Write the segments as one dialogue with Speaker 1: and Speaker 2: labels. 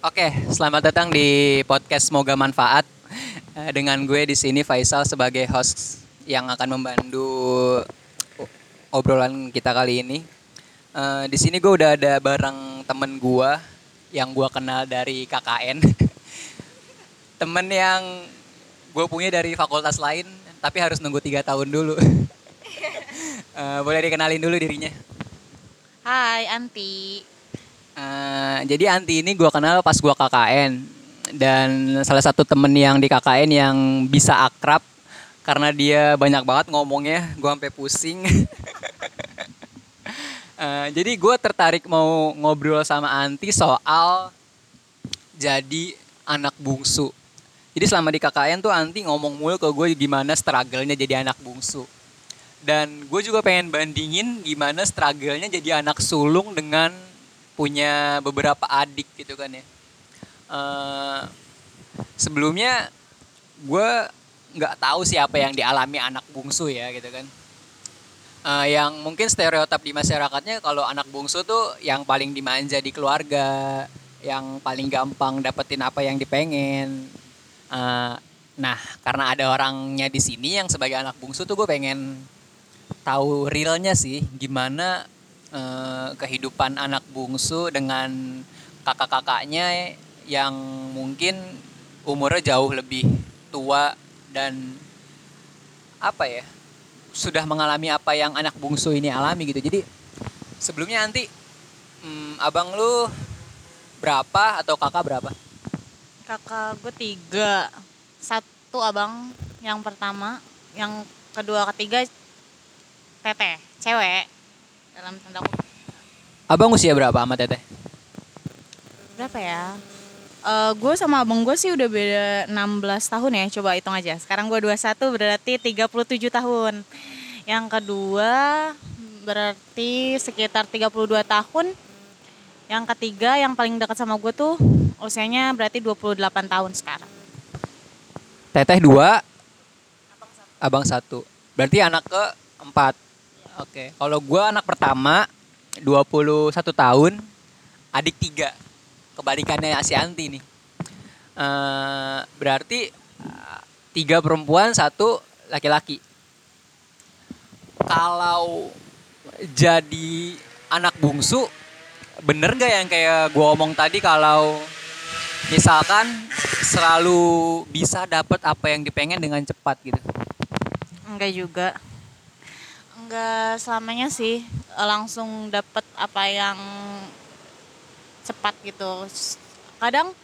Speaker 1: Oke, selamat datang di podcast Semoga Manfaat. Eh, Dengan gue di sini Faisal sebagai host yang akan membantu obrolan kita kali ini. Eh, Di sini gue udah ada bareng temen gue yang gue kenal dari KKN. temen yang gue punya dari fakultas lain, tapi harus nunggu tiga tahun dulu. Eh, boleh dikenalin dulu dirinya.
Speaker 2: Hai Anti.
Speaker 1: Eh, jadi Anti ini gue kenal pas gue KKN dan salah satu temen yang di KKN yang bisa akrab karena dia banyak banget ngomongnya, gue sampai pusing. Eh, jadi gue tertarik mau ngobrol sama Anti soal jadi anak bungsu. Jadi selama di KKN tuh Anti ngomong mulu ke gue gimana struggle-nya jadi anak bungsu. Dan gue juga pengen bandingin gimana struggle-nya jadi anak sulung dengan punya beberapa adik gitu kan ya. Eh, sebelumnya gue nggak tahu siapa yang dialami anak bungsu ya gitu kan. Eh, yang mungkin stereotip di masyarakatnya kalau anak bungsu tuh yang paling dimanja di keluarga, yang paling gampang dapetin apa yang dipengen. Eh, nah, karena ada orangnya di sini yang sebagai anak bungsu tuh gue pengen tahu realnya sih gimana eh, kehidupan anak bungsu dengan kakak-kakaknya yang mungkin umurnya jauh lebih tua dan apa ya sudah mengalami apa yang anak bungsu ini alami gitu jadi sebelumnya nanti hmm, abang lu berapa atau kakak berapa
Speaker 2: Kakak gue tiga. Satu abang yang pertama, yang kedua ketiga teteh, cewek. Dalam tanda kutip.
Speaker 1: abang usia berapa sama teteh
Speaker 2: Berapa ya? Eh gue sama abang gue sih udah beda 16 tahun ya, coba hitung aja. Sekarang gue 21 berarti 37 tahun. Yang kedua berarti sekitar 32 tahun. Yang ketiga yang paling dekat sama gue tuh usianya berarti 28 tahun sekarang.
Speaker 1: teteh dua abang satu berarti anak ke empat oke. Kalau gua anak pertama 21 tahun adik tiga. Kebalikannya si Anti nih. Eh, berarti eh, tiga perempuan satu laki-laki. Kalau jadi anak bungsu bener nggak yang kayak gua omong tadi kalau misalkan selalu bisa dapat apa yang dipengen dengan cepat gitu?
Speaker 2: Enggak juga. Enggak selamanya sih eh, langsung dapet apa yang cepat gitu. Kadang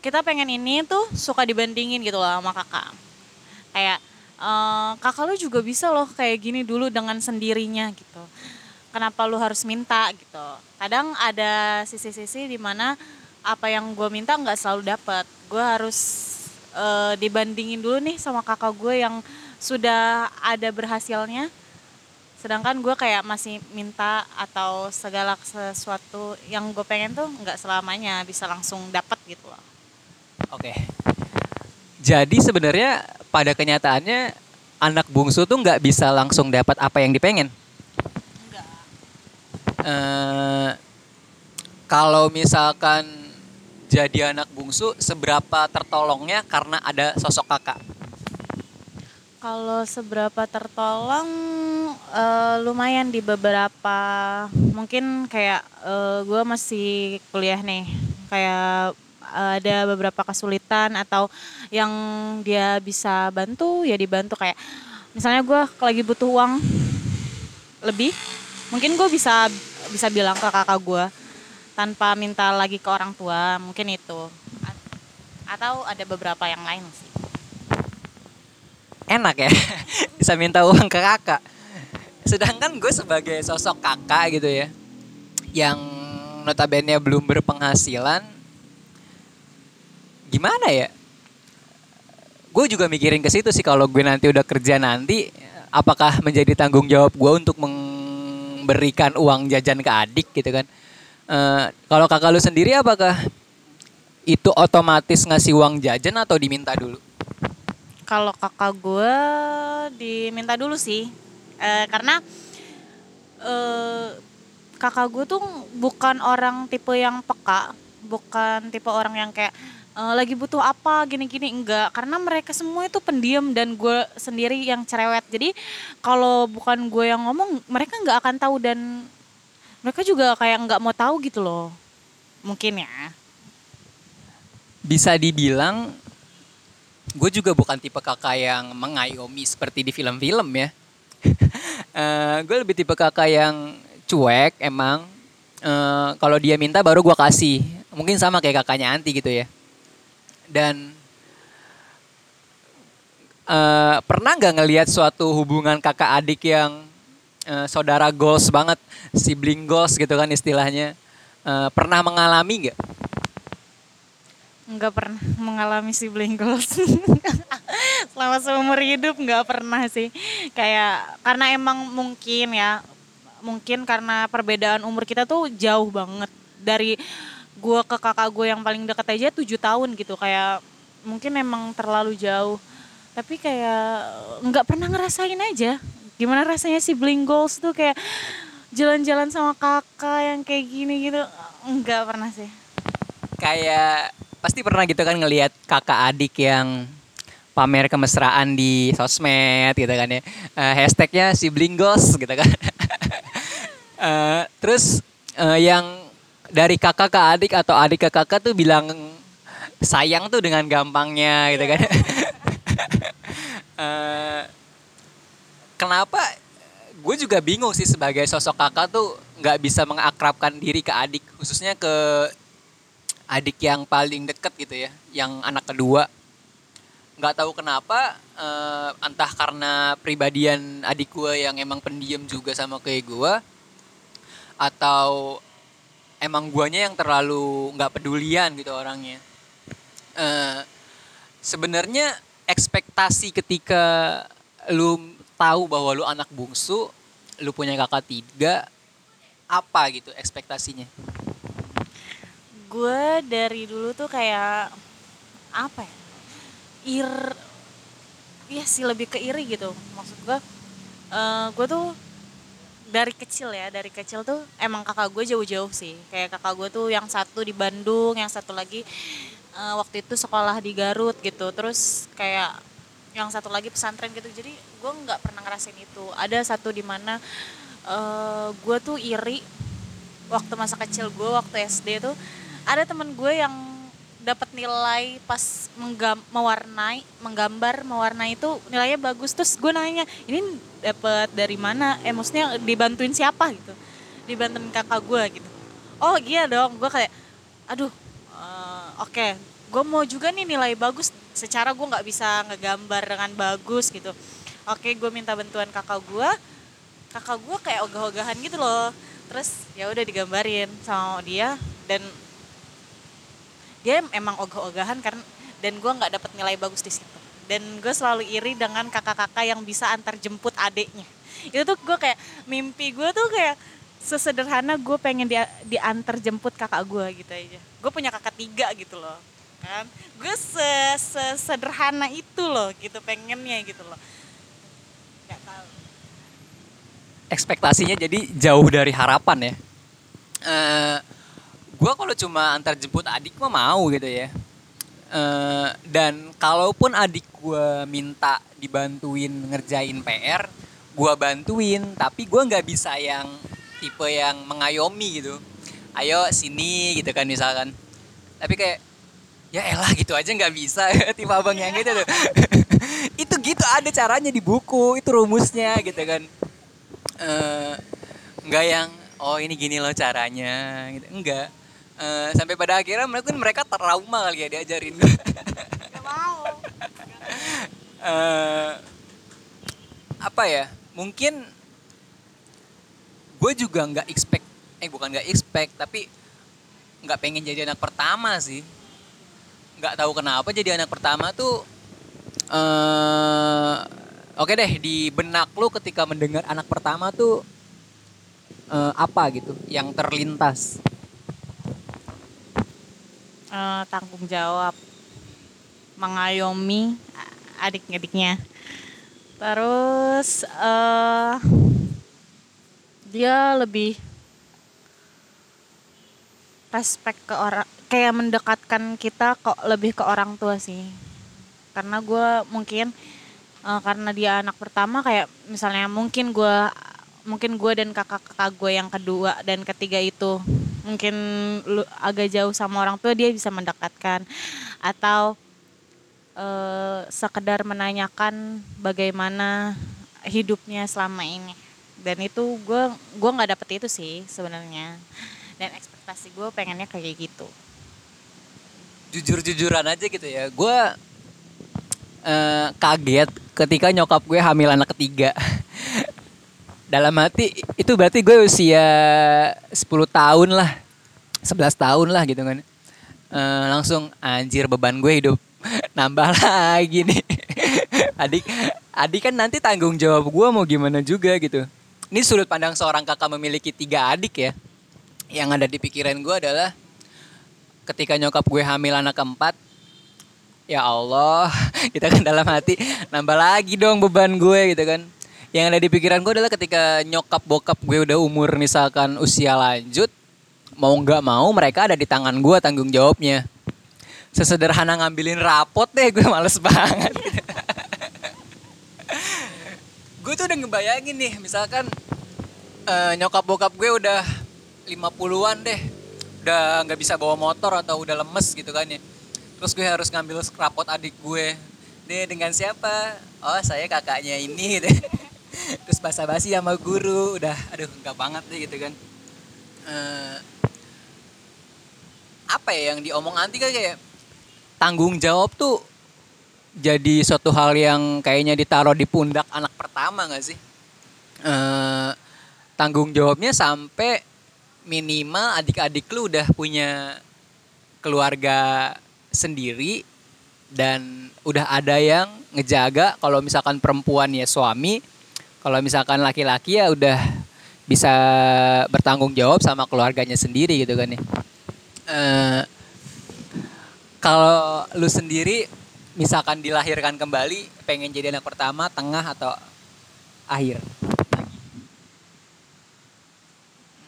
Speaker 2: kita pengen ini tuh suka dibandingin gitu loh sama kakak. Kayak eh, kakak lu juga bisa loh kayak gini dulu dengan sendirinya gitu. Kenapa lu harus minta gitu. Kadang ada sisi-sisi di mana apa yang gue minta nggak selalu dapet. Gue harus eh, dibandingin dulu nih sama kakak gue yang sudah ada berhasilnya sedangkan gue kayak masih minta atau segala sesuatu yang gue pengen tuh nggak selamanya bisa langsung dapat gitu loh.
Speaker 1: Oke. Jadi sebenarnya pada kenyataannya anak bungsu tuh nggak bisa langsung dapat apa yang dipengen?
Speaker 2: Enggak
Speaker 1: Eh, kalau misalkan jadi anak bungsu seberapa tertolongnya karena ada sosok kakak
Speaker 2: kalau seberapa tertolong eh, lumayan di beberapa mungkin kayak gue masih kuliah nih. Kayak eh, ada beberapa kesulitan atau yang dia bisa bantu ya dibantu. Kayak misalnya gue lagi butuh uang lebih mungkin gue bisa bisa bilang ke kakak gue tanpa minta lagi ke orang tua mungkin itu. Atau ada beberapa yang lain sih
Speaker 1: enak ya. Bisa minta uang ke kakak. Sedangkan gue sebagai sosok kakak gitu ya yang notabene belum berpenghasilan gimana ya? Gue juga mikirin ke situ sih kalau gue nanti udah kerja nanti apakah menjadi tanggung jawab gue untuk memberikan uang jajan ke adik gitu kan? Eh, kalau kakak lu sendiri apakah itu otomatis ngasih uang jajan atau diminta dulu
Speaker 2: Kalau kakak gue diminta dulu sih, Eh, karena eh, kakak gue tuh bukan orang tipe yang peka. Bukan tipe orang yang kayak "Eh, lagi butuh apa gini-gini. Enggak. Karena mereka semua itu pendiam dan gue sendiri yang cerewet. Jadi kalau bukan gue yang ngomong mereka nggak akan tahu dan mereka juga kayak nggak mau tahu gitu loh. Mungkin ya.
Speaker 1: Bisa dibilang gue juga bukan tipe kakak yang mengayomi seperti di film-film ya. Eh, gue lebih tipe kakak yang cuek emang. Eh, kalau dia minta baru gue kasih. Mungkin sama kayak kakaknya Anti gitu ya. Dan eh, pernah nggak ngelihat suatu hubungan kakak adik yang eh, saudara goals banget, sibling goals gitu kan istilahnya. Eh, pernah mengalami nggak?
Speaker 2: Nggak pernah mengalami sibling goals selama seumur hidup nggak pernah sih. Kayak karena emang mungkin ya mungkin karena perbedaan umur kita tuh jauh banget. Dari gua ke kakak gue yang paling dekat aja tujuh tahun gitu. Kayak mungkin emang terlalu jauh. Tapi kayak nggak pernah ngerasain aja. Gimana rasanya sibling goals tuh? Kayak jalan-jalan sama kakak yang kayak gini gitu. Nggak pernah sih.
Speaker 1: Kayak pasti pernah gitu kan ngelihat kakak adik yang pamer kemesraan di sosmed gitu kan ya. Eh, hashtagnya sibling goals gitu kan. Eh, terus eh, yang dari kakak ke adik atau adik ke kakak tuh bilang sayang tuh dengan gampangnya gitu kan. Eh, kenapa? Gue juga bingung sih sebagai sosok kakak tuh nggak bisa mengakrabkan diri ke adik khususnya ke adik yang paling deket gitu ya, yang anak kedua. Nggak tahu kenapa, eh, entah karena pribadian adik gue yang emang pendiam juga sama kayak gue, atau emang guanya yang terlalu nggak pedulian gitu orangnya. Eh, Sebenarnya ekspektasi ketika lu tahu bahwa lu anak bungsu, lu punya kakak tiga, apa gitu ekspektasinya?
Speaker 2: Gue dari dulu tuh kayak apa ya ir iya sih lebih ke iri gitu. Maksud gue eh gue tuh dari kecil ya dari kecil tuh emang kakak gue jauh-jauh sih. Kayak kakak gue tuh yang satu di Bandung yang satu lagi eh, waktu itu sekolah di Garut gitu. Terus kayak yang satu lagi pesantren gitu. Jadi gue nggak pernah ngerasain itu. Ada satu di mana eh gue tuh iri waktu masa kecil gue waktu SD tuh ada temen gue yang dapat nilai pas menggam, mewarnai menggambar mewarnai itu nilainya bagus. Terus gue nanya ini dapat dari mana? Eh dibantuin siapa? gitu. Dibantuin kakak gue gitu. Oh iya dong. Gue kayak aduh eh, oke. Gue mau juga nih nilai bagus. Secara gue nggak bisa ngegambar dengan bagus gitu. Oke gue minta bantuan kakak gue. Kakak gue kayak ogah-ogahan gitu loh. Terus ya udah digambarin sama dia dan dia emang ogah-ogahan karena dan gue nggak dapat nilai bagus di situ. Dan gue selalu iri dengan kakak-kakak yang bisa antar jemput adiknya itu tuh gue kayak mimpi gue tuh kayak sesederhana gue pengen dia diantar jemput kakak gue gitu aja. Gue punya kakak tiga gitu loh kan? Gue se sesederhana itu loh gitu pengennya gitu loh. Nggak tahu.
Speaker 1: Ekspektasinya jadi jauh dari harapan ya. Eh gue kalau cuma antar jemput adik mah mau gitu ya. Eh dan kalaupun adik gue minta dibantuin ngerjain PR, gue bantuin. Tapi gue nggak bisa yang tipe yang mengayomi gitu. Ayo sini gitu kan misalkan. Tapi kayak ya elah gitu aja nggak bisa tipe abang yang gitu tuh. itu gitu ada caranya di buku itu rumusnya gitu kan eh nggak yang oh ini gini loh caranya gitu enggak Eh, sampai pada akhirnya mereka mereka trauma kali ya diajarin.
Speaker 2: Nggak mau.
Speaker 1: Eh, apa ya mungkin gue juga nggak expect eh bukan nggak expect tapi nggak pengen jadi anak pertama sih. Nggak tahu kenapa jadi anak pertama tuh eh oke deh di benak lu ketika mendengar anak pertama tuh eh, apa gitu yang terlintas
Speaker 2: eh, tanggung jawab. Mengayomi adik-adiknya. Terus eh dia lebih respect ke orang kayak mendekatkan kita kok lebih ke orang tua sih. Karena gue mungkin eh, karena dia anak pertama kayak misalnya mungkin gue mungkin gue dan kakak-kakak gue yang kedua dan ketiga itu mungkin lu agak jauh sama orang tua dia bisa mendekatkan atau eh, sekedar menanyakan bagaimana hidupnya selama ini dan itu gue gue nggak dapet itu sih sebenarnya dan ekspektasi gue pengennya kayak gitu
Speaker 1: Jujur-jujuran aja gitu ya. Gue eh, kaget ketika nyokap gue hamil anak ketiga. Dalam hati itu berarti gue usia 10 tahun lah. 11 tahun lah gitu kan. Eh, langsung anjir beban gue hidup nambah lagi nih. adik adik kan nanti tanggung jawab gue mau gimana juga gitu. Ini sudut pandang seorang kakak memiliki tiga adik ya. Yang ada di pikiran gue adalah ketika nyokap gue hamil anak keempat ya Allah kita kan dalam hati nambah lagi dong beban gue gitu kan yang ada di pikiran gue adalah ketika nyokap bokap gue udah umur misalkan usia lanjut mau nggak mau mereka ada di tangan gue tanggung jawabnya. Sesederhana ngambilin rapot deh gue males banget. Gue tuh udah ngebayangin nih misalkan eh, nyokap bokap gue udah 50-an deh udah nggak bisa bawa motor atau udah lemes gitu kan ya. Terus gue harus ngambil rapot adik gue. Deh dengan siapa? Oh saya kakaknya ini gitu. terus basa-basi sama guru udah aduh nggak banget deh gitu kan. Eh, apa ya yang diomong anti kan kayak tanggung jawab tuh jadi suatu hal yang kayaknya ditaruh di pundak anak pertama nggak sih? Eh, tanggung jawabnya sampai minimal adik-adik lu udah punya keluarga sendiri dan udah ada yang ngejaga. Kalau misalkan perempuan ya suami kalau misalkan laki-laki ya udah bisa bertanggung jawab sama keluarganya sendiri gitu kan ya Eh, kalau lu sendiri misalkan dilahirkan kembali pengen jadi anak pertama tengah atau akhir?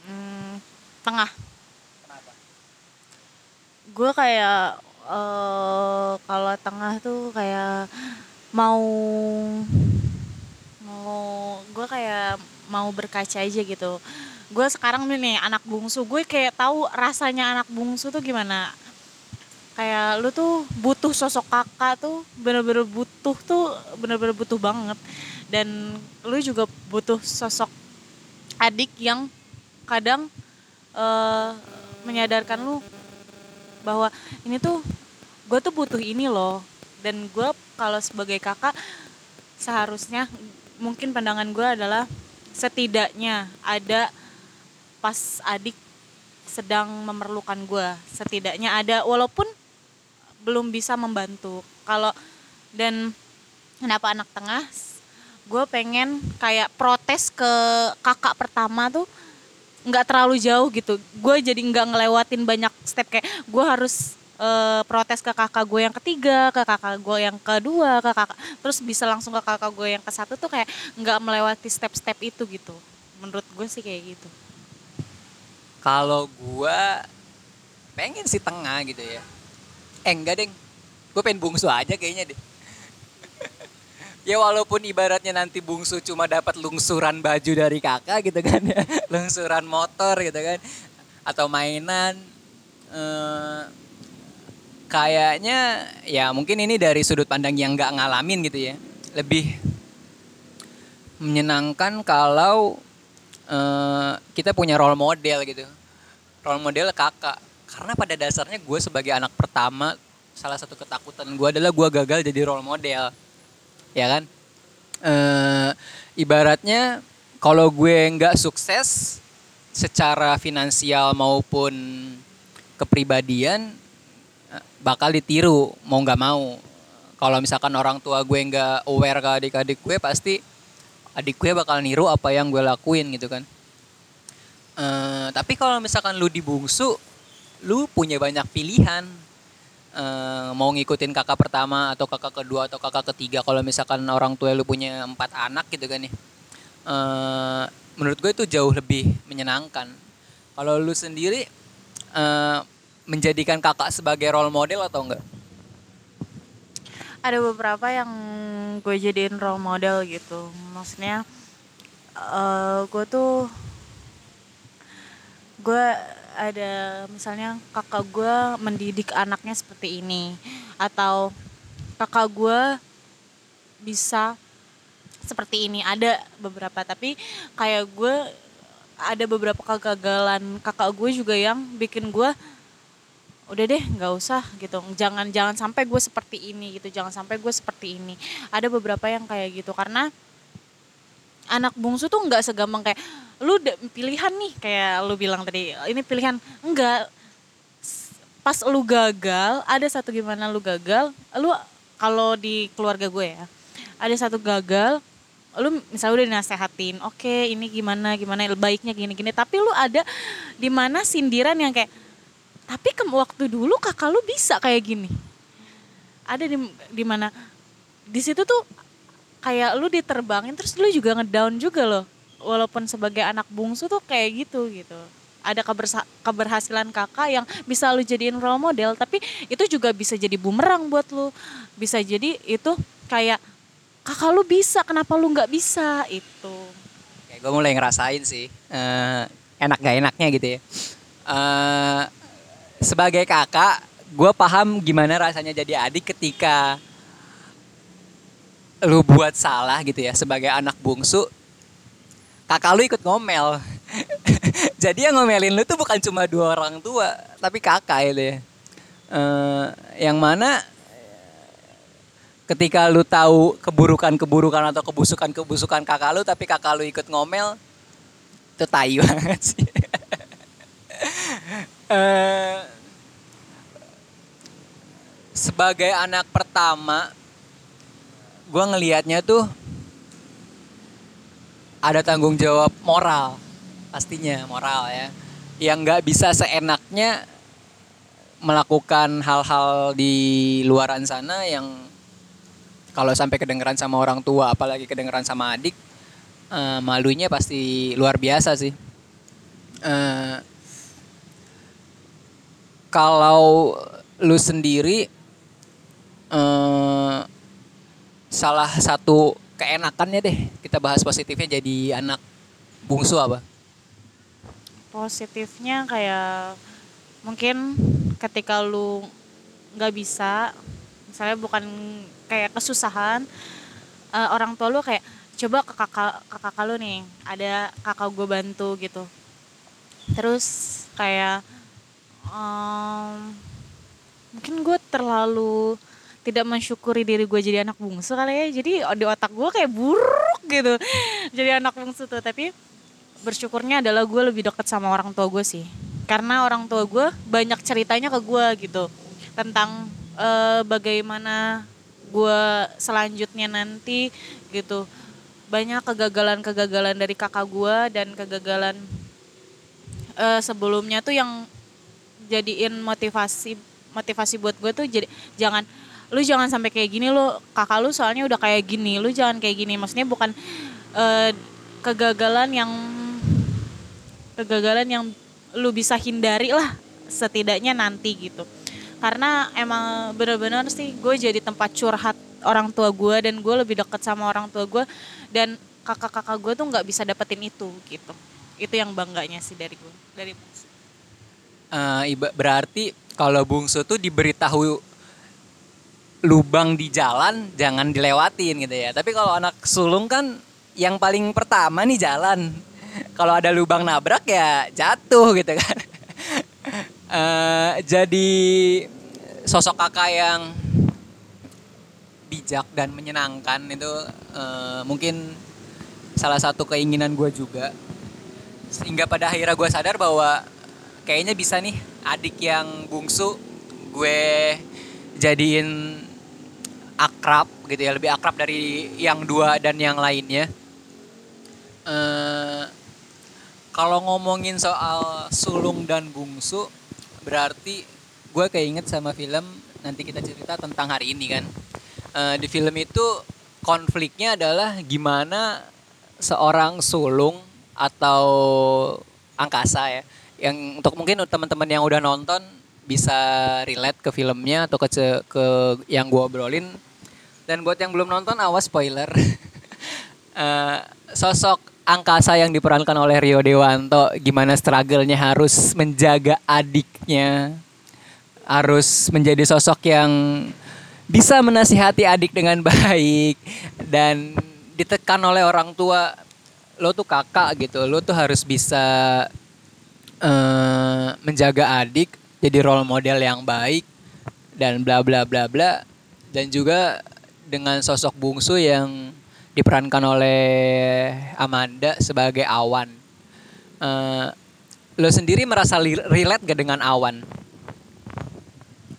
Speaker 2: Hmm, tengah.
Speaker 1: Kenapa?
Speaker 2: Gue kayak eh kalau tengah tuh kayak mau gue kayak mau berkaca aja gitu. Gue sekarang nih anak bungsu gue kayak tahu rasanya anak bungsu tuh gimana. Kayak lu tuh butuh sosok kakak tuh bener-bener butuh tuh bener-bener butuh banget. Dan lu juga butuh sosok adik yang kadang eh, menyadarkan lu bahwa ini tuh gue tuh butuh ini loh. Dan gue kalau sebagai kakak seharusnya mungkin pandangan gue adalah setidaknya ada pas adik sedang memerlukan gue. Setidaknya ada walaupun belum bisa membantu. Kalau dan kenapa anak tengah? Gue pengen kayak protes ke kakak pertama tuh nggak terlalu jauh gitu. Gue jadi nggak ngelewatin banyak step kayak gue harus eh, protes ke kakak gue yang ketiga ke kakak gue yang kedua ke kakak terus bisa langsung ke kakak gue yang ke satu tuh kayak nggak melewati step-step itu gitu menurut gue sih kayak gitu
Speaker 1: Kalau gua pengen sih tengah gitu ya. Eh enggak deng. Gue pengen bungsu aja kayaknya deh. ya walaupun ibaratnya nanti bungsu cuma dapat lungsuran baju dari kakak gitu kan ya. lungsuran motor gitu kan. Atau mainan. eh kayaknya ya mungkin ini dari sudut pandang yang nggak ngalamin gitu ya. Lebih menyenangkan kalau eh, kita punya role model gitu. Role model kakak. Karena pada dasarnya gue sebagai anak pertama salah satu ketakutan gue adalah gue gagal jadi role model. Ya kan? Eh ibaratnya kalau gue nggak sukses secara finansial maupun kepribadian bakal ditiru mau nggak mau kalau misalkan orang tua gue nggak aware ke adik-adik gue pasti adik gue bakal niru apa yang gue lakuin gitu kan Eh, tapi kalau misalkan lu di bungsu, lu punya banyak pilihan. Eh, mau ngikutin kakak pertama atau kakak kedua atau kakak ketiga. Kalau misalkan orang tua lu punya empat anak gitu kan ya. Eh, menurut gue itu jauh lebih menyenangkan. Kalau lu sendiri, eh, menjadikan kakak sebagai role model atau enggak?
Speaker 2: ada beberapa yang gue jadiin role model gitu. Maksudnya eh gue tuh gue ada misalnya kakak gue mendidik anaknya seperti ini. Atau kakak gue bisa seperti ini. Ada beberapa tapi kayak gue ada beberapa kegagalan kakak gue juga yang bikin gue udah deh nggak usah gitu. Jangan jangan sampai gue seperti ini gitu. Jangan sampai gue seperti ini. Ada beberapa yang kayak gitu karena anak bungsu tuh nggak segampang kayak lu pilihan nih kayak lu bilang tadi. Ini pilihan. Enggak pas lu gagal ada satu gimana lu gagal lu kalau di keluarga gue ya ada satu gagal lu misalnya udah dinasehatin oke ini gimana gimana baiknya gini gini tapi lu ada di mana sindiran yang kayak tapi ke waktu dulu kakak lu bisa kayak gini. Ada di di mana di situ tuh kayak lu diterbangin terus lu juga ngedown juga loh. Walaupun sebagai anak bungsu tuh kayak gitu gitu. Ada kebersa- keberhasilan kakak yang bisa lu jadiin role model tapi itu juga bisa jadi bumerang buat lu. Bisa jadi itu kayak kakak lu bisa kenapa lu nggak bisa? Itu.
Speaker 1: Kayak gue mulai ngerasain sih eh, enak gak enaknya gitu ya. Eh, sebagai kakak, gue paham gimana rasanya jadi adik ketika lu buat salah gitu ya sebagai anak bungsu kakak lu ikut ngomel. Jadi yang ngomelin lu tuh bukan cuma dua orang tua tapi kakak itu ya. Eh, yang mana ketika lu tahu keburukan-keburukan atau kebusukan-kebusukan kakak lu tapi kakak lu ikut ngomel itu tai banget sih Eh, sebagai anak pertama gue ngelihatnya tuh ada tanggung jawab moral pastinya moral ya yang nggak bisa seenaknya melakukan hal-hal di luaran sana yang kalau sampai kedengeran sama orang tua apalagi kedengeran sama adik eh, malunya pasti luar biasa sih. Eh, kalau lu sendiri eh salah satu keenakannya deh kita bahas positifnya jadi anak bungsu apa?
Speaker 2: Positifnya kayak mungkin ketika lu nggak bisa misalnya bukan kayak kesusahan eh, orang tua lu kayak coba ke kakak ke kakak lu nih ada kakak gue bantu gitu. Terus kayak em, mungkin gue terlalu tidak mensyukuri diri gue jadi anak bungsu kali ya. Jadi di otak gue kayak buruk gitu. Jadi anak bungsu tuh. Tapi bersyukurnya adalah gue lebih dekat sama orang tua gue sih. Karena orang tua gue banyak ceritanya ke gue gitu. Tentang eh, bagaimana gue selanjutnya nanti gitu. Banyak kegagalan-kegagalan dari kakak gue dan kegagalan eh, sebelumnya tuh yang jadiin motivasi motivasi buat gue tuh jadi jangan lu jangan sampai kayak gini lu kakak lu soalnya udah kayak gini lu jangan kayak gini. Maksudnya bukan eh, kegagalan yang kegagalan yang lu bisa hindari lah setidaknya nanti gitu. Karena emang bener-bener sih gue jadi tempat curhat orang tua gue dan gue lebih deket sama orang tua gue dan kakak-kakak gue tuh nggak bisa dapetin itu gitu. Itu yang bangganya sih dari gue dari
Speaker 1: Eh, iba- berarti kalau bungsu tuh diberitahu lubang di jalan jangan dilewatin gitu ya. Tapi kalau anak sulung kan yang paling pertama nih jalan. Kalau ada lubang nabrak ya jatuh gitu kan. Eh, jadi sosok kakak yang bijak dan menyenangkan itu eh, mungkin salah satu keinginan gue juga. Sehingga pada akhirnya gue sadar bahwa kayaknya bisa nih adik yang bungsu gue jadiin akrab gitu ya lebih akrab dari yang dua dan yang lainnya. Eh, kalau ngomongin soal sulung dan bungsu berarti gue keinget sama film nanti kita cerita tentang hari ini kan. Eh, di film itu konfliknya adalah gimana seorang sulung atau angkasa ya yang untuk mungkin teman-teman yang udah nonton bisa relate ke filmnya atau ke ke yang gue obrolin. Dan buat yang belum nonton awas spoiler. Eh, sosok angkasa yang diperankan oleh Rio Dewanto gimana struggle-nya harus menjaga adiknya harus menjadi sosok yang bisa menasihati adik dengan baik dan ditekan oleh orang tua lo tuh kakak gitu lo tuh harus bisa eh, menjaga adik jadi role model yang baik dan bla bla bla bla. Dan juga dengan sosok bungsu yang diperankan oleh Amanda sebagai Awan. Eh, lo sendiri merasa relate gak dengan Awan?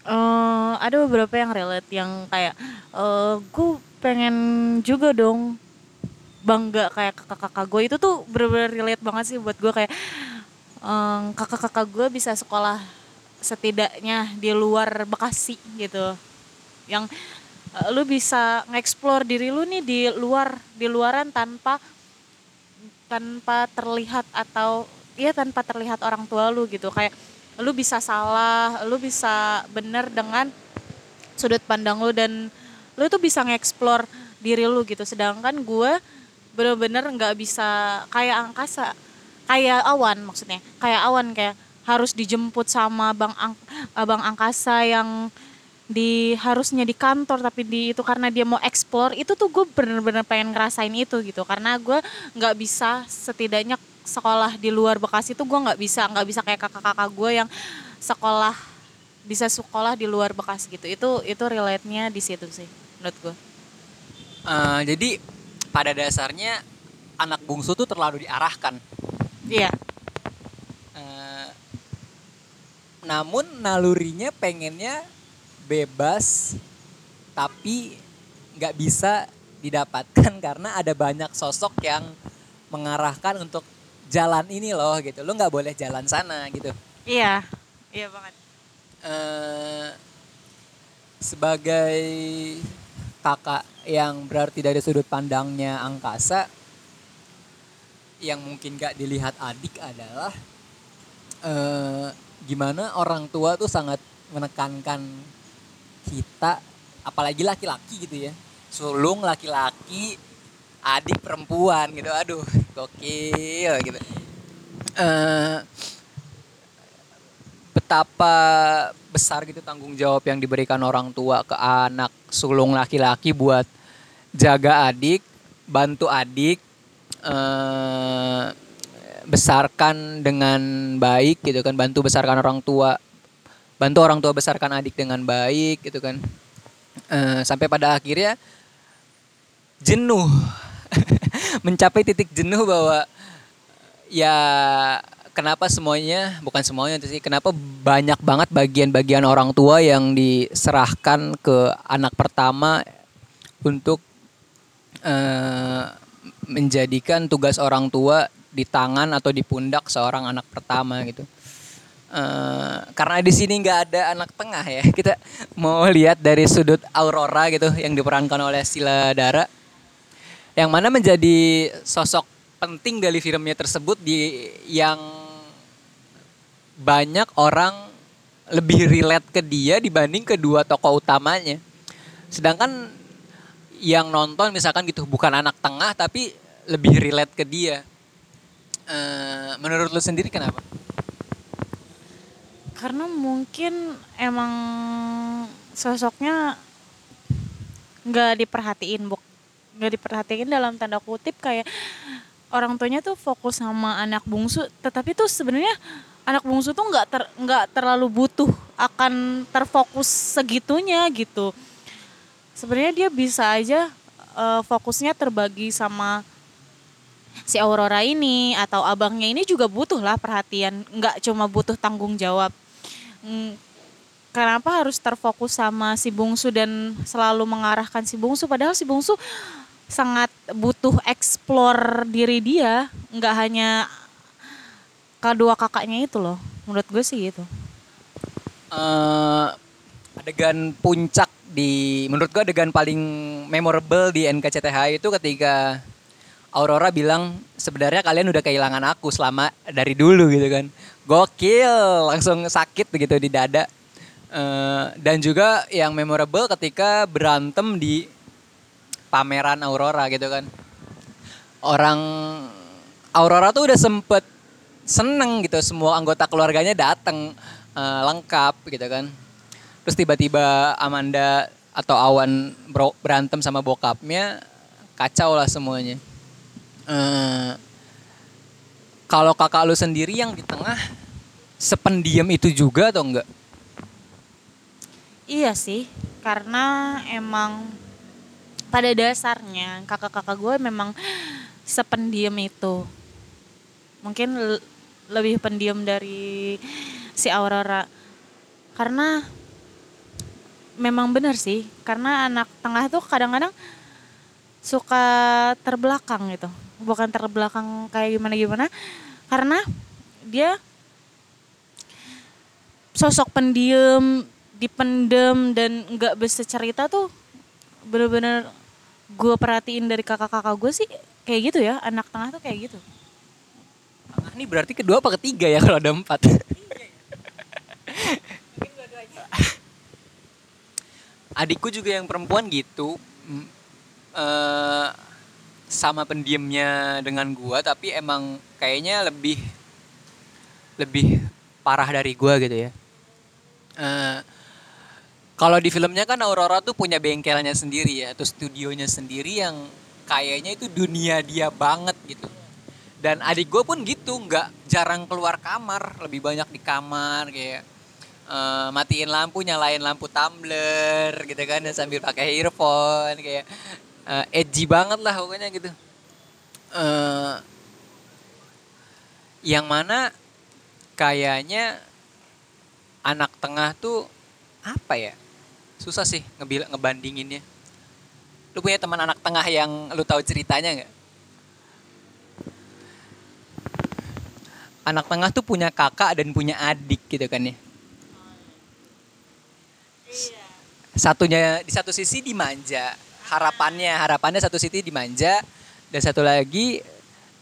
Speaker 2: Eh, ada beberapa yang relate yang kayak eh gue pengen juga dong bangga kayak kakak-kakak gue itu tuh bener-bener relate banget sih buat gue kayak em, kakak-kakak gue bisa sekolah setidaknya di luar Bekasi gitu. Yang eh, lu bisa nge-explore diri lu nih di luar di luaran tanpa tanpa terlihat atau ya tanpa terlihat orang tua lu gitu. Kayak lu bisa salah lu bisa bener dengan sudut pandang lu dan lu tuh bisa nge-explore diri lu gitu. Sedangkan gue bener-bener nggak bisa kayak angkasa kayak awan maksudnya. Kayak awan kayak harus dijemput sama bang Ang- abang angkasa yang di harusnya di kantor tapi di itu karena dia mau explore. Itu tuh gue bener-bener pengen ngerasain itu gitu. Karena gue nggak bisa setidaknya sekolah di luar Bekasi tuh gue nggak bisa nggak bisa kayak kakak-kakak gue yang sekolah bisa sekolah di luar Bekasi gitu. Itu itu relate-nya di situ sih menurut gue.
Speaker 1: Eh, jadi pada dasarnya anak bungsu tuh terlalu diarahkan.
Speaker 2: Iya
Speaker 1: Eh, namun nalurinya pengennya bebas, tapi nggak bisa didapatkan karena ada banyak sosok yang mengarahkan untuk jalan ini loh gitu. Lo nggak boleh jalan sana gitu.
Speaker 2: iya iya banget
Speaker 1: eh sebagai kakak yang berarti dari sudut pandangnya angkasa yang mungkin gak dilihat adik adalah eh gimana orang tua tuh sangat menekankan kita apalagi laki-laki gitu ya. Sulung laki-laki adik perempuan gitu. Aduh gokil gitu. Eh betapa besar gitu tanggung jawab yang diberikan orang tua ke anak sulung laki-laki buat jaga adik, bantu adik, eh, besarkan dengan baik gitu kan, bantu besarkan orang tua, bantu orang tua besarkan adik dengan baik gitu kan, Eh, sampai pada akhirnya jenuh, mencapai titik jenuh bahwa ya kenapa semuanya bukan semuanya sih kenapa banyak banget bagian-bagian orang tua yang diserahkan ke anak pertama untuk eh, menjadikan tugas orang tua di tangan atau di pundak seorang anak pertama gitu. Eh, karena di sini nggak ada anak tengah ya. Kita mau lihat dari sudut Aurora gitu yang diperankan oleh Sila Dara. Yang mana menjadi sosok penting dari filmnya tersebut di yang banyak orang lebih relate ke dia dibanding kedua tokoh utamanya. Sedangkan yang nonton misalkan gitu bukan anak tengah tapi lebih relate ke dia. Eh, menurut lu sendiri kenapa?
Speaker 2: karena mungkin emang sosoknya nggak diperhatiin buk nggak diperhatiin dalam tanda kutip kayak orang tuanya tuh fokus sama anak bungsu tetapi tuh sebenarnya anak bungsu tuh nggak ter nggak terlalu butuh akan terfokus segitunya gitu sebenarnya dia bisa aja eh, fokusnya terbagi sama si Aurora ini atau abangnya ini juga butuh lah perhatian. Nggak cuma butuh tanggung jawab. Mm, kenapa harus terfokus sama si bungsu dan selalu mengarahkan si bungsu? Padahal si bungsu sangat butuh explore diri dia. Nggak hanya kedua kakaknya itu loh. Menurut gue sih gitu.
Speaker 1: Eh adegan puncak di menurut gua adegan paling memorable di NKCTH itu ketika Aurora bilang sebenarnya kalian udah kehilangan aku selama dari dulu gitu kan. Gokil, langsung sakit gitu di dada. Eh, dan juga yang memorable ketika berantem di pameran Aurora gitu kan. Orang Aurora tuh udah sempet seneng gitu semua anggota keluarganya datang eh, lengkap gitu kan. Terus tiba-tiba Amanda atau Awan bro- berantem sama bokapnya kacau lah semuanya. Eh, kalau kakak lu sendiri yang di tengah sependiam itu juga atau enggak?
Speaker 2: Iya sih, karena emang pada dasarnya kakak-kakak gue memang sependiam itu. Mungkin le- lebih pendiam dari si Aurora. Karena memang benar sih, karena anak tengah tuh kadang-kadang suka terbelakang gitu. Bukan terbelakang kayak gimana-gimana, karena dia sosok pendiam dipendem dan nggak bisa cerita tuh bener-bener gue perhatiin dari kakak-kakak gue sih kayak gitu ya anak tengah tuh kayak gitu
Speaker 1: Tengah ini berarti kedua apa ketiga ya kalau ada empat? Adikku juga yang perempuan gitu, eh, sama pendiamnya dengan gua, tapi emang kayaknya lebih lebih parah dari gua gitu ya. Eh, kalau di filmnya kan Aurora tuh punya bengkelnya sendiri ya, atau studionya sendiri yang kayaknya itu dunia dia banget gitu. Dan adik gue pun gitu, nggak jarang keluar kamar, lebih banyak di kamar kayak eh, matiin lampu, nyalain lampu tumbler gitu kan, dan sambil pakai earphone kayak eh, edgy banget lah pokoknya gitu. Eh, yang mana kayaknya anak tengah tuh apa ya? Susah sih ngebil ngebandinginnya. Lu punya teman anak tengah yang lu tahu ceritanya nggak? Anak tengah tuh punya kakak dan punya adik gitu kan ya. Satunya di satu sisi dimanja, harapannya harapannya satu sisi dimanja dan satu lagi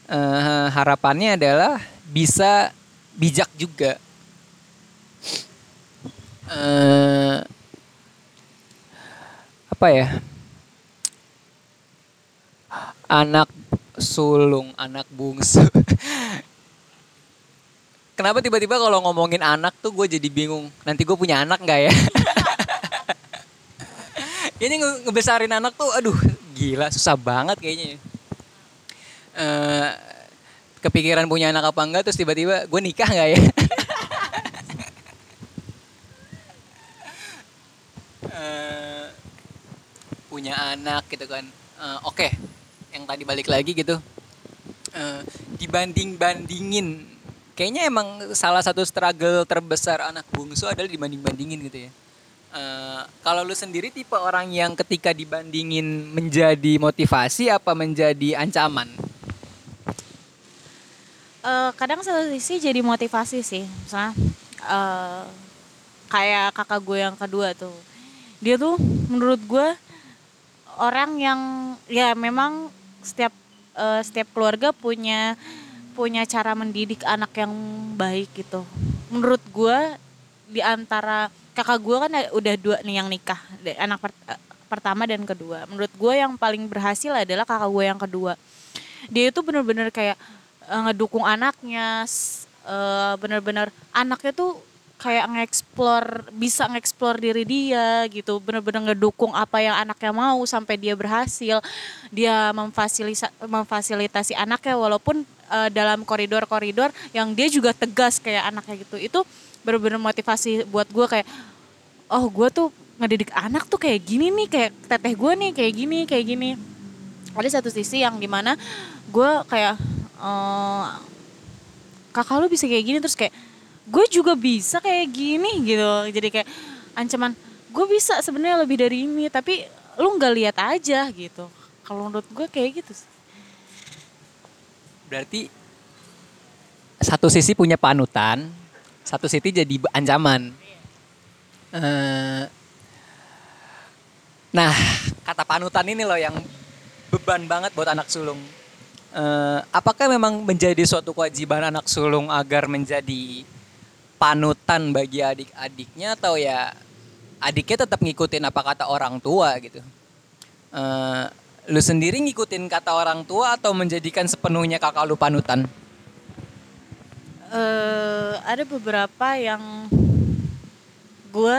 Speaker 1: eh, harapannya adalah bisa bijak juga. Eh, apa ya? Anak sulung, anak bungsu. Kenapa tiba-tiba kalau ngomongin anak tuh gue jadi bingung. Nanti gue punya anak nggak ya? Kayaknya nge- ngebesarin anak tuh, aduh gila susah banget kayaknya. Eh, kepikiran punya anak apa enggak terus tiba-tiba gue nikah nggak ya? Eh, punya anak gitu kan. Eh, Oke, yang tadi balik lagi gitu. Eh, dibanding-bandingin, kayaknya emang salah satu struggle terbesar anak bungsu adalah dibanding-bandingin gitu ya. Eh, kalau lu sendiri tipe orang yang ketika dibandingin menjadi motivasi apa menjadi ancaman?
Speaker 2: Eh, kadang satu sisi jadi motivasi sih. Misalnya eh, kayak kakak gue yang kedua tuh. Dia tuh menurut gue orang yang ya memang setiap eh, setiap keluarga punya punya cara mendidik anak yang baik gitu. Menurut gue di antara kakak gue kan udah dua nih yang nikah anak per- eh, pertama dan kedua. Menurut gue yang paling berhasil adalah kakak gue yang kedua. Dia itu bener-bener kayak eh, ngedukung anaknya eh, bener-bener anaknya tuh kayak ngeksplor bisa ngeksplor diri dia gitu. Bener-bener ngedukung apa yang anaknya mau sampai dia berhasil. Dia memfasilisa, memfasilitasi anaknya walaupun eh, dalam koridor-koridor yang dia juga tegas kayak anaknya gitu. Itu bener-bener motivasi buat gue kayak oh gue tuh ngedidik anak tuh kayak gini nih kayak teteh gue nih kayak gini kayak gini. Ada satu sisi yang di mana gue kayak eh, kakak lu bisa kayak gini terus kayak gue juga bisa kayak gini gitu. Jadi kayak ancaman gue bisa sebenarnya lebih dari ini tapi lu nggak lihat aja gitu. Kalau menurut gue kayak gitu sih.
Speaker 1: Berarti satu sisi punya panutan, satu sisi jadi ancaman. Eh, nah, kata panutan ini loh yang beban banget buat anak sulung. Eh, apakah memang menjadi suatu kewajiban anak sulung agar menjadi panut panutan bagi adik-adiknya atau ya adiknya tetap ngikutin apa kata orang tua gitu. Eh, lu sendiri ngikutin kata orang tua atau menjadikan sepenuhnya kakak lu panutan?
Speaker 2: Eh ada beberapa yang gue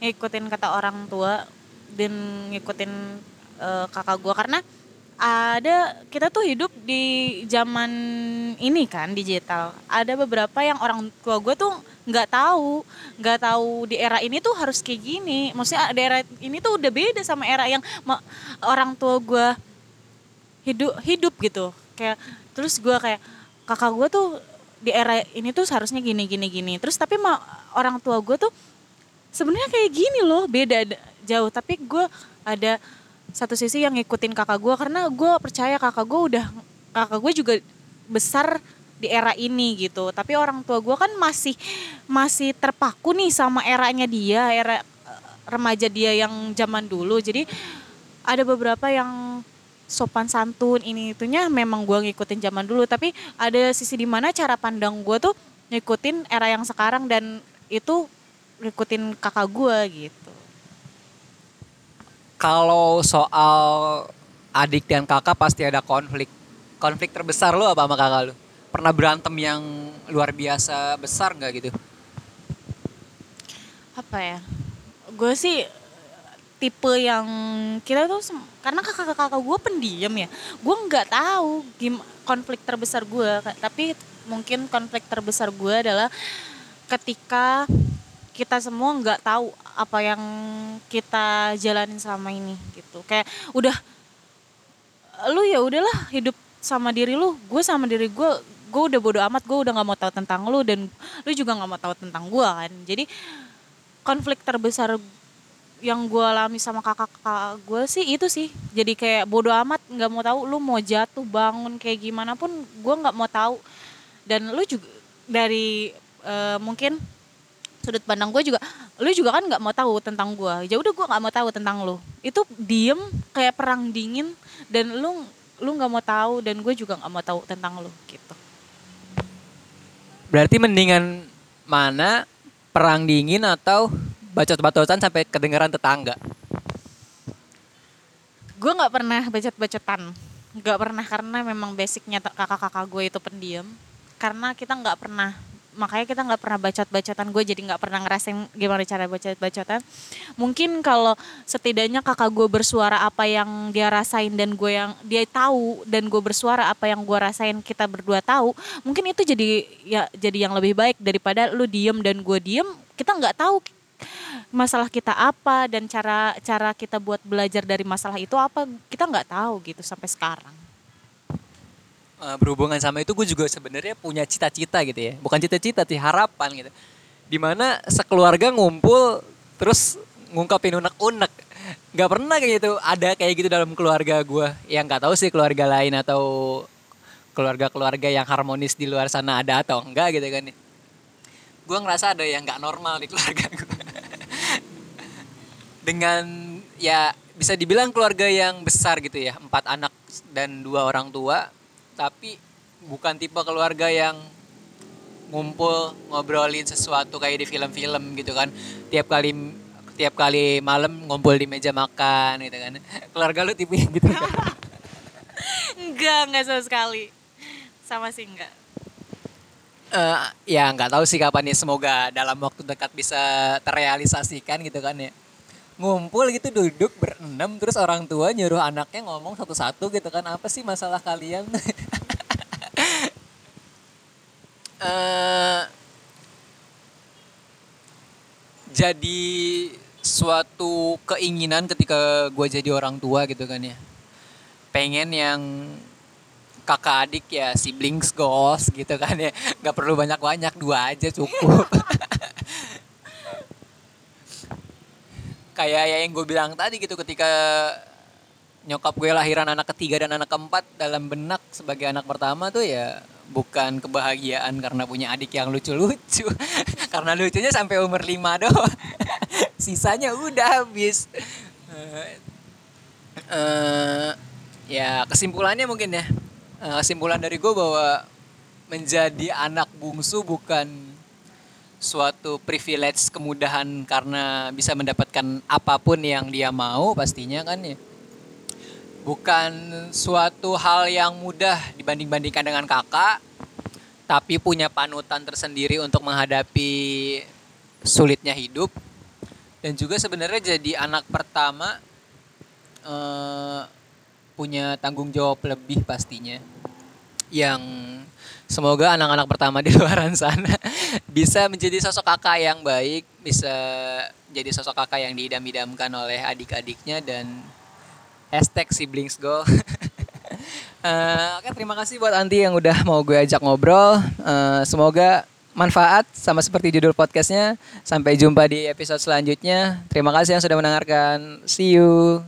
Speaker 2: ngikutin kata orang tua dan ngikutin eh, kakak gue karena ada kita tuh hidup di zaman ini kan digital. Ada beberapa yang orang tua gue tuh nggak tahu nggak tahu di era ini tuh harus kayak gini. Maksudnya di era ini tuh udah beda sama era yang orang tua gue hidup hidup gitu. Kayak terus gue kayak kakak gue tuh di era ini tuh seharusnya gini gini gini. Terus tapi ma orang tua gue tuh sebenarnya kayak gini loh beda jauh. Tapi gue ada satu sisi yang ngikutin kakak gue karena gue percaya kakak gue udah kakak gue juga besar di era ini gitu. Tapi orang tua gue kan masih masih terpaku nih sama eranya dia era eh, remaja dia yang zaman dulu. Jadi ada beberapa yang sopan santun ini itunya memang gue ngikutin zaman dulu tapi ada sisi di mana cara pandang gue tuh ngikutin era yang sekarang dan itu ngikutin kakak gue gitu
Speaker 1: Kalau soal adik dan kakak pasti ada konflik. Konflik terbesar lu apa sama kakak lu? Pernah berantem yang luar biasa besar nggak gitu?
Speaker 2: apa ya gue sih tipe yang kita tuh karena kakak-kakak gue pendiam ya. Gue nggak tahu gim konflik terbesar gue tapi mungkin konflik terbesar gue adalah ketika kita semua nggak tahu apa yang kita jalanin selama ini gitu. Kayak udah lu ya udahlah hidup sama diri lu gue sama diri gue gue udah bodo amat gue udah nggak mau tahu tentang lu dan lu juga nggak mau tahu tentang gue kan. Jadi konflik terbesar yang gue alami sama kakak-kakak gue sih itu sih. Jadi kayak bodo amat nggak mau tahu lu mau jatuh bangun kayak gimana pun gue nggak mau tahu. Dan lu juga dari eh, mungkin sudut pandang gue juga lu juga kan nggak mau tahu tentang gue ya udah gue nggak mau tahu tentang lu. Itu diem kayak perang dingin dan lu lu nggak mau tahu dan gue juga nggak mau tahu tentang lu gitu.
Speaker 1: Berarti mendingan mana perang dingin atau bacot-bacotan sampai kedengeran tetangga?
Speaker 2: gue nggak pernah bacot-bacotan. Nggak pernah karena memang basicnya kakak-kakak gue itu pendiam. Karena kita nggak pernah makanya kita nggak pernah bacot-bacotan. Gue jadi nggak pernah ngerasain gimana cara bacot-bacotan. Mungkin kalau setidaknya kakak gue bersuara apa yang dia rasain dan gue yang dia tahu dan gue bersuara apa yang gue rasain kita berdua tahu mungkin itu jadi ya jadi yang lebih baik daripada lu diem dan gue diem. Kita nggak tahu masalah kita apa dan cara cara kita buat belajar dari masalah itu apa kita nggak tahu gitu sampai sekarang.
Speaker 1: Eh, berhubungan sama itu gue juga sebenarnya punya cita-cita gitu ya. Bukan cita-cita sih harapan gitu. Di mana sekeluarga ngumpul terus ngungkapin unek-unek. Nggak pernah kayak gitu ada kayak gitu dalam keluarga gue yang nggak tahu sih keluarga lain atau keluarga-keluarga yang harmonis di luar sana ada atau enggak gitu kan. Gue ngerasa ada yang nggak normal di keluarga gue dengan ya bisa dibilang keluarga yang besar gitu ya. Empat anak dan dua orang tua. Tapi bukan tipe keluarga yang ngumpul ngobrolin sesuatu kayak di film-film gitu kan. Tiap kali tiap kali malam ngumpul di meja makan gitu kan. Keluarga lu tipe yang gitu kan?
Speaker 2: Enggak enggak sama sekali. Sama sih enggak.
Speaker 1: Eh, ya nggak tahu sih kapan ya. Semoga dalam waktu dekat bisa terrealisasikan gitu kan ya ngumpul gitu duduk berenam terus orang tua nyuruh anaknya ngomong satu-satu gitu kan. Apa sih masalah kalian? Eh, jadi suatu keinginan ketika gue jadi orang tua gitu kan ya. Pengen yang kakak adik ya siblings goals gitu kan ya. Nggak perlu banyak banyak dua aja cukup kayak ya yang gue bilang tadi gitu ketika nyokap gue lahiran anak ketiga dan anak keempat dalam benak sebagai anak pertama tuh ya bukan kebahagiaan karena punya adik yang lucu-lucu. Karena lucunya sampai umur lima doang. Sisanya udah habis. Eh, eh, ya kesimpulannya mungkin ya. Eh, kesimpulan dari gue bahwa menjadi anak bungsu bukan suatu privilege kemudahan karena bisa mendapatkan apa pun yang dia mau pastinya kan ya? Bukan suatu hal yang mudah dibanding-bandingkan dengan kakak tapi punya panutan tersendiri untuk menghadapi sulitnya hidup. Dan juga sebenarnya jadi anak pertama eh, punya tanggung jawab lebih pastinya. Yang semoga anak-anak pertama di luaran sana bisa menjadi sosok kakak yang baik, bisa jadi sosok kakak yang diidam-idamkan oleh adik-adiknya dan hashtag siblings go. Eh, Oke terima kasih buat Anti yang udah mau gue ajak ngobrol. Eh, semoga manfaat sama seperti judul podcastnya. Sampai jumpa di episode selanjutnya. Terima kasih yang sudah mendengarkan. See you.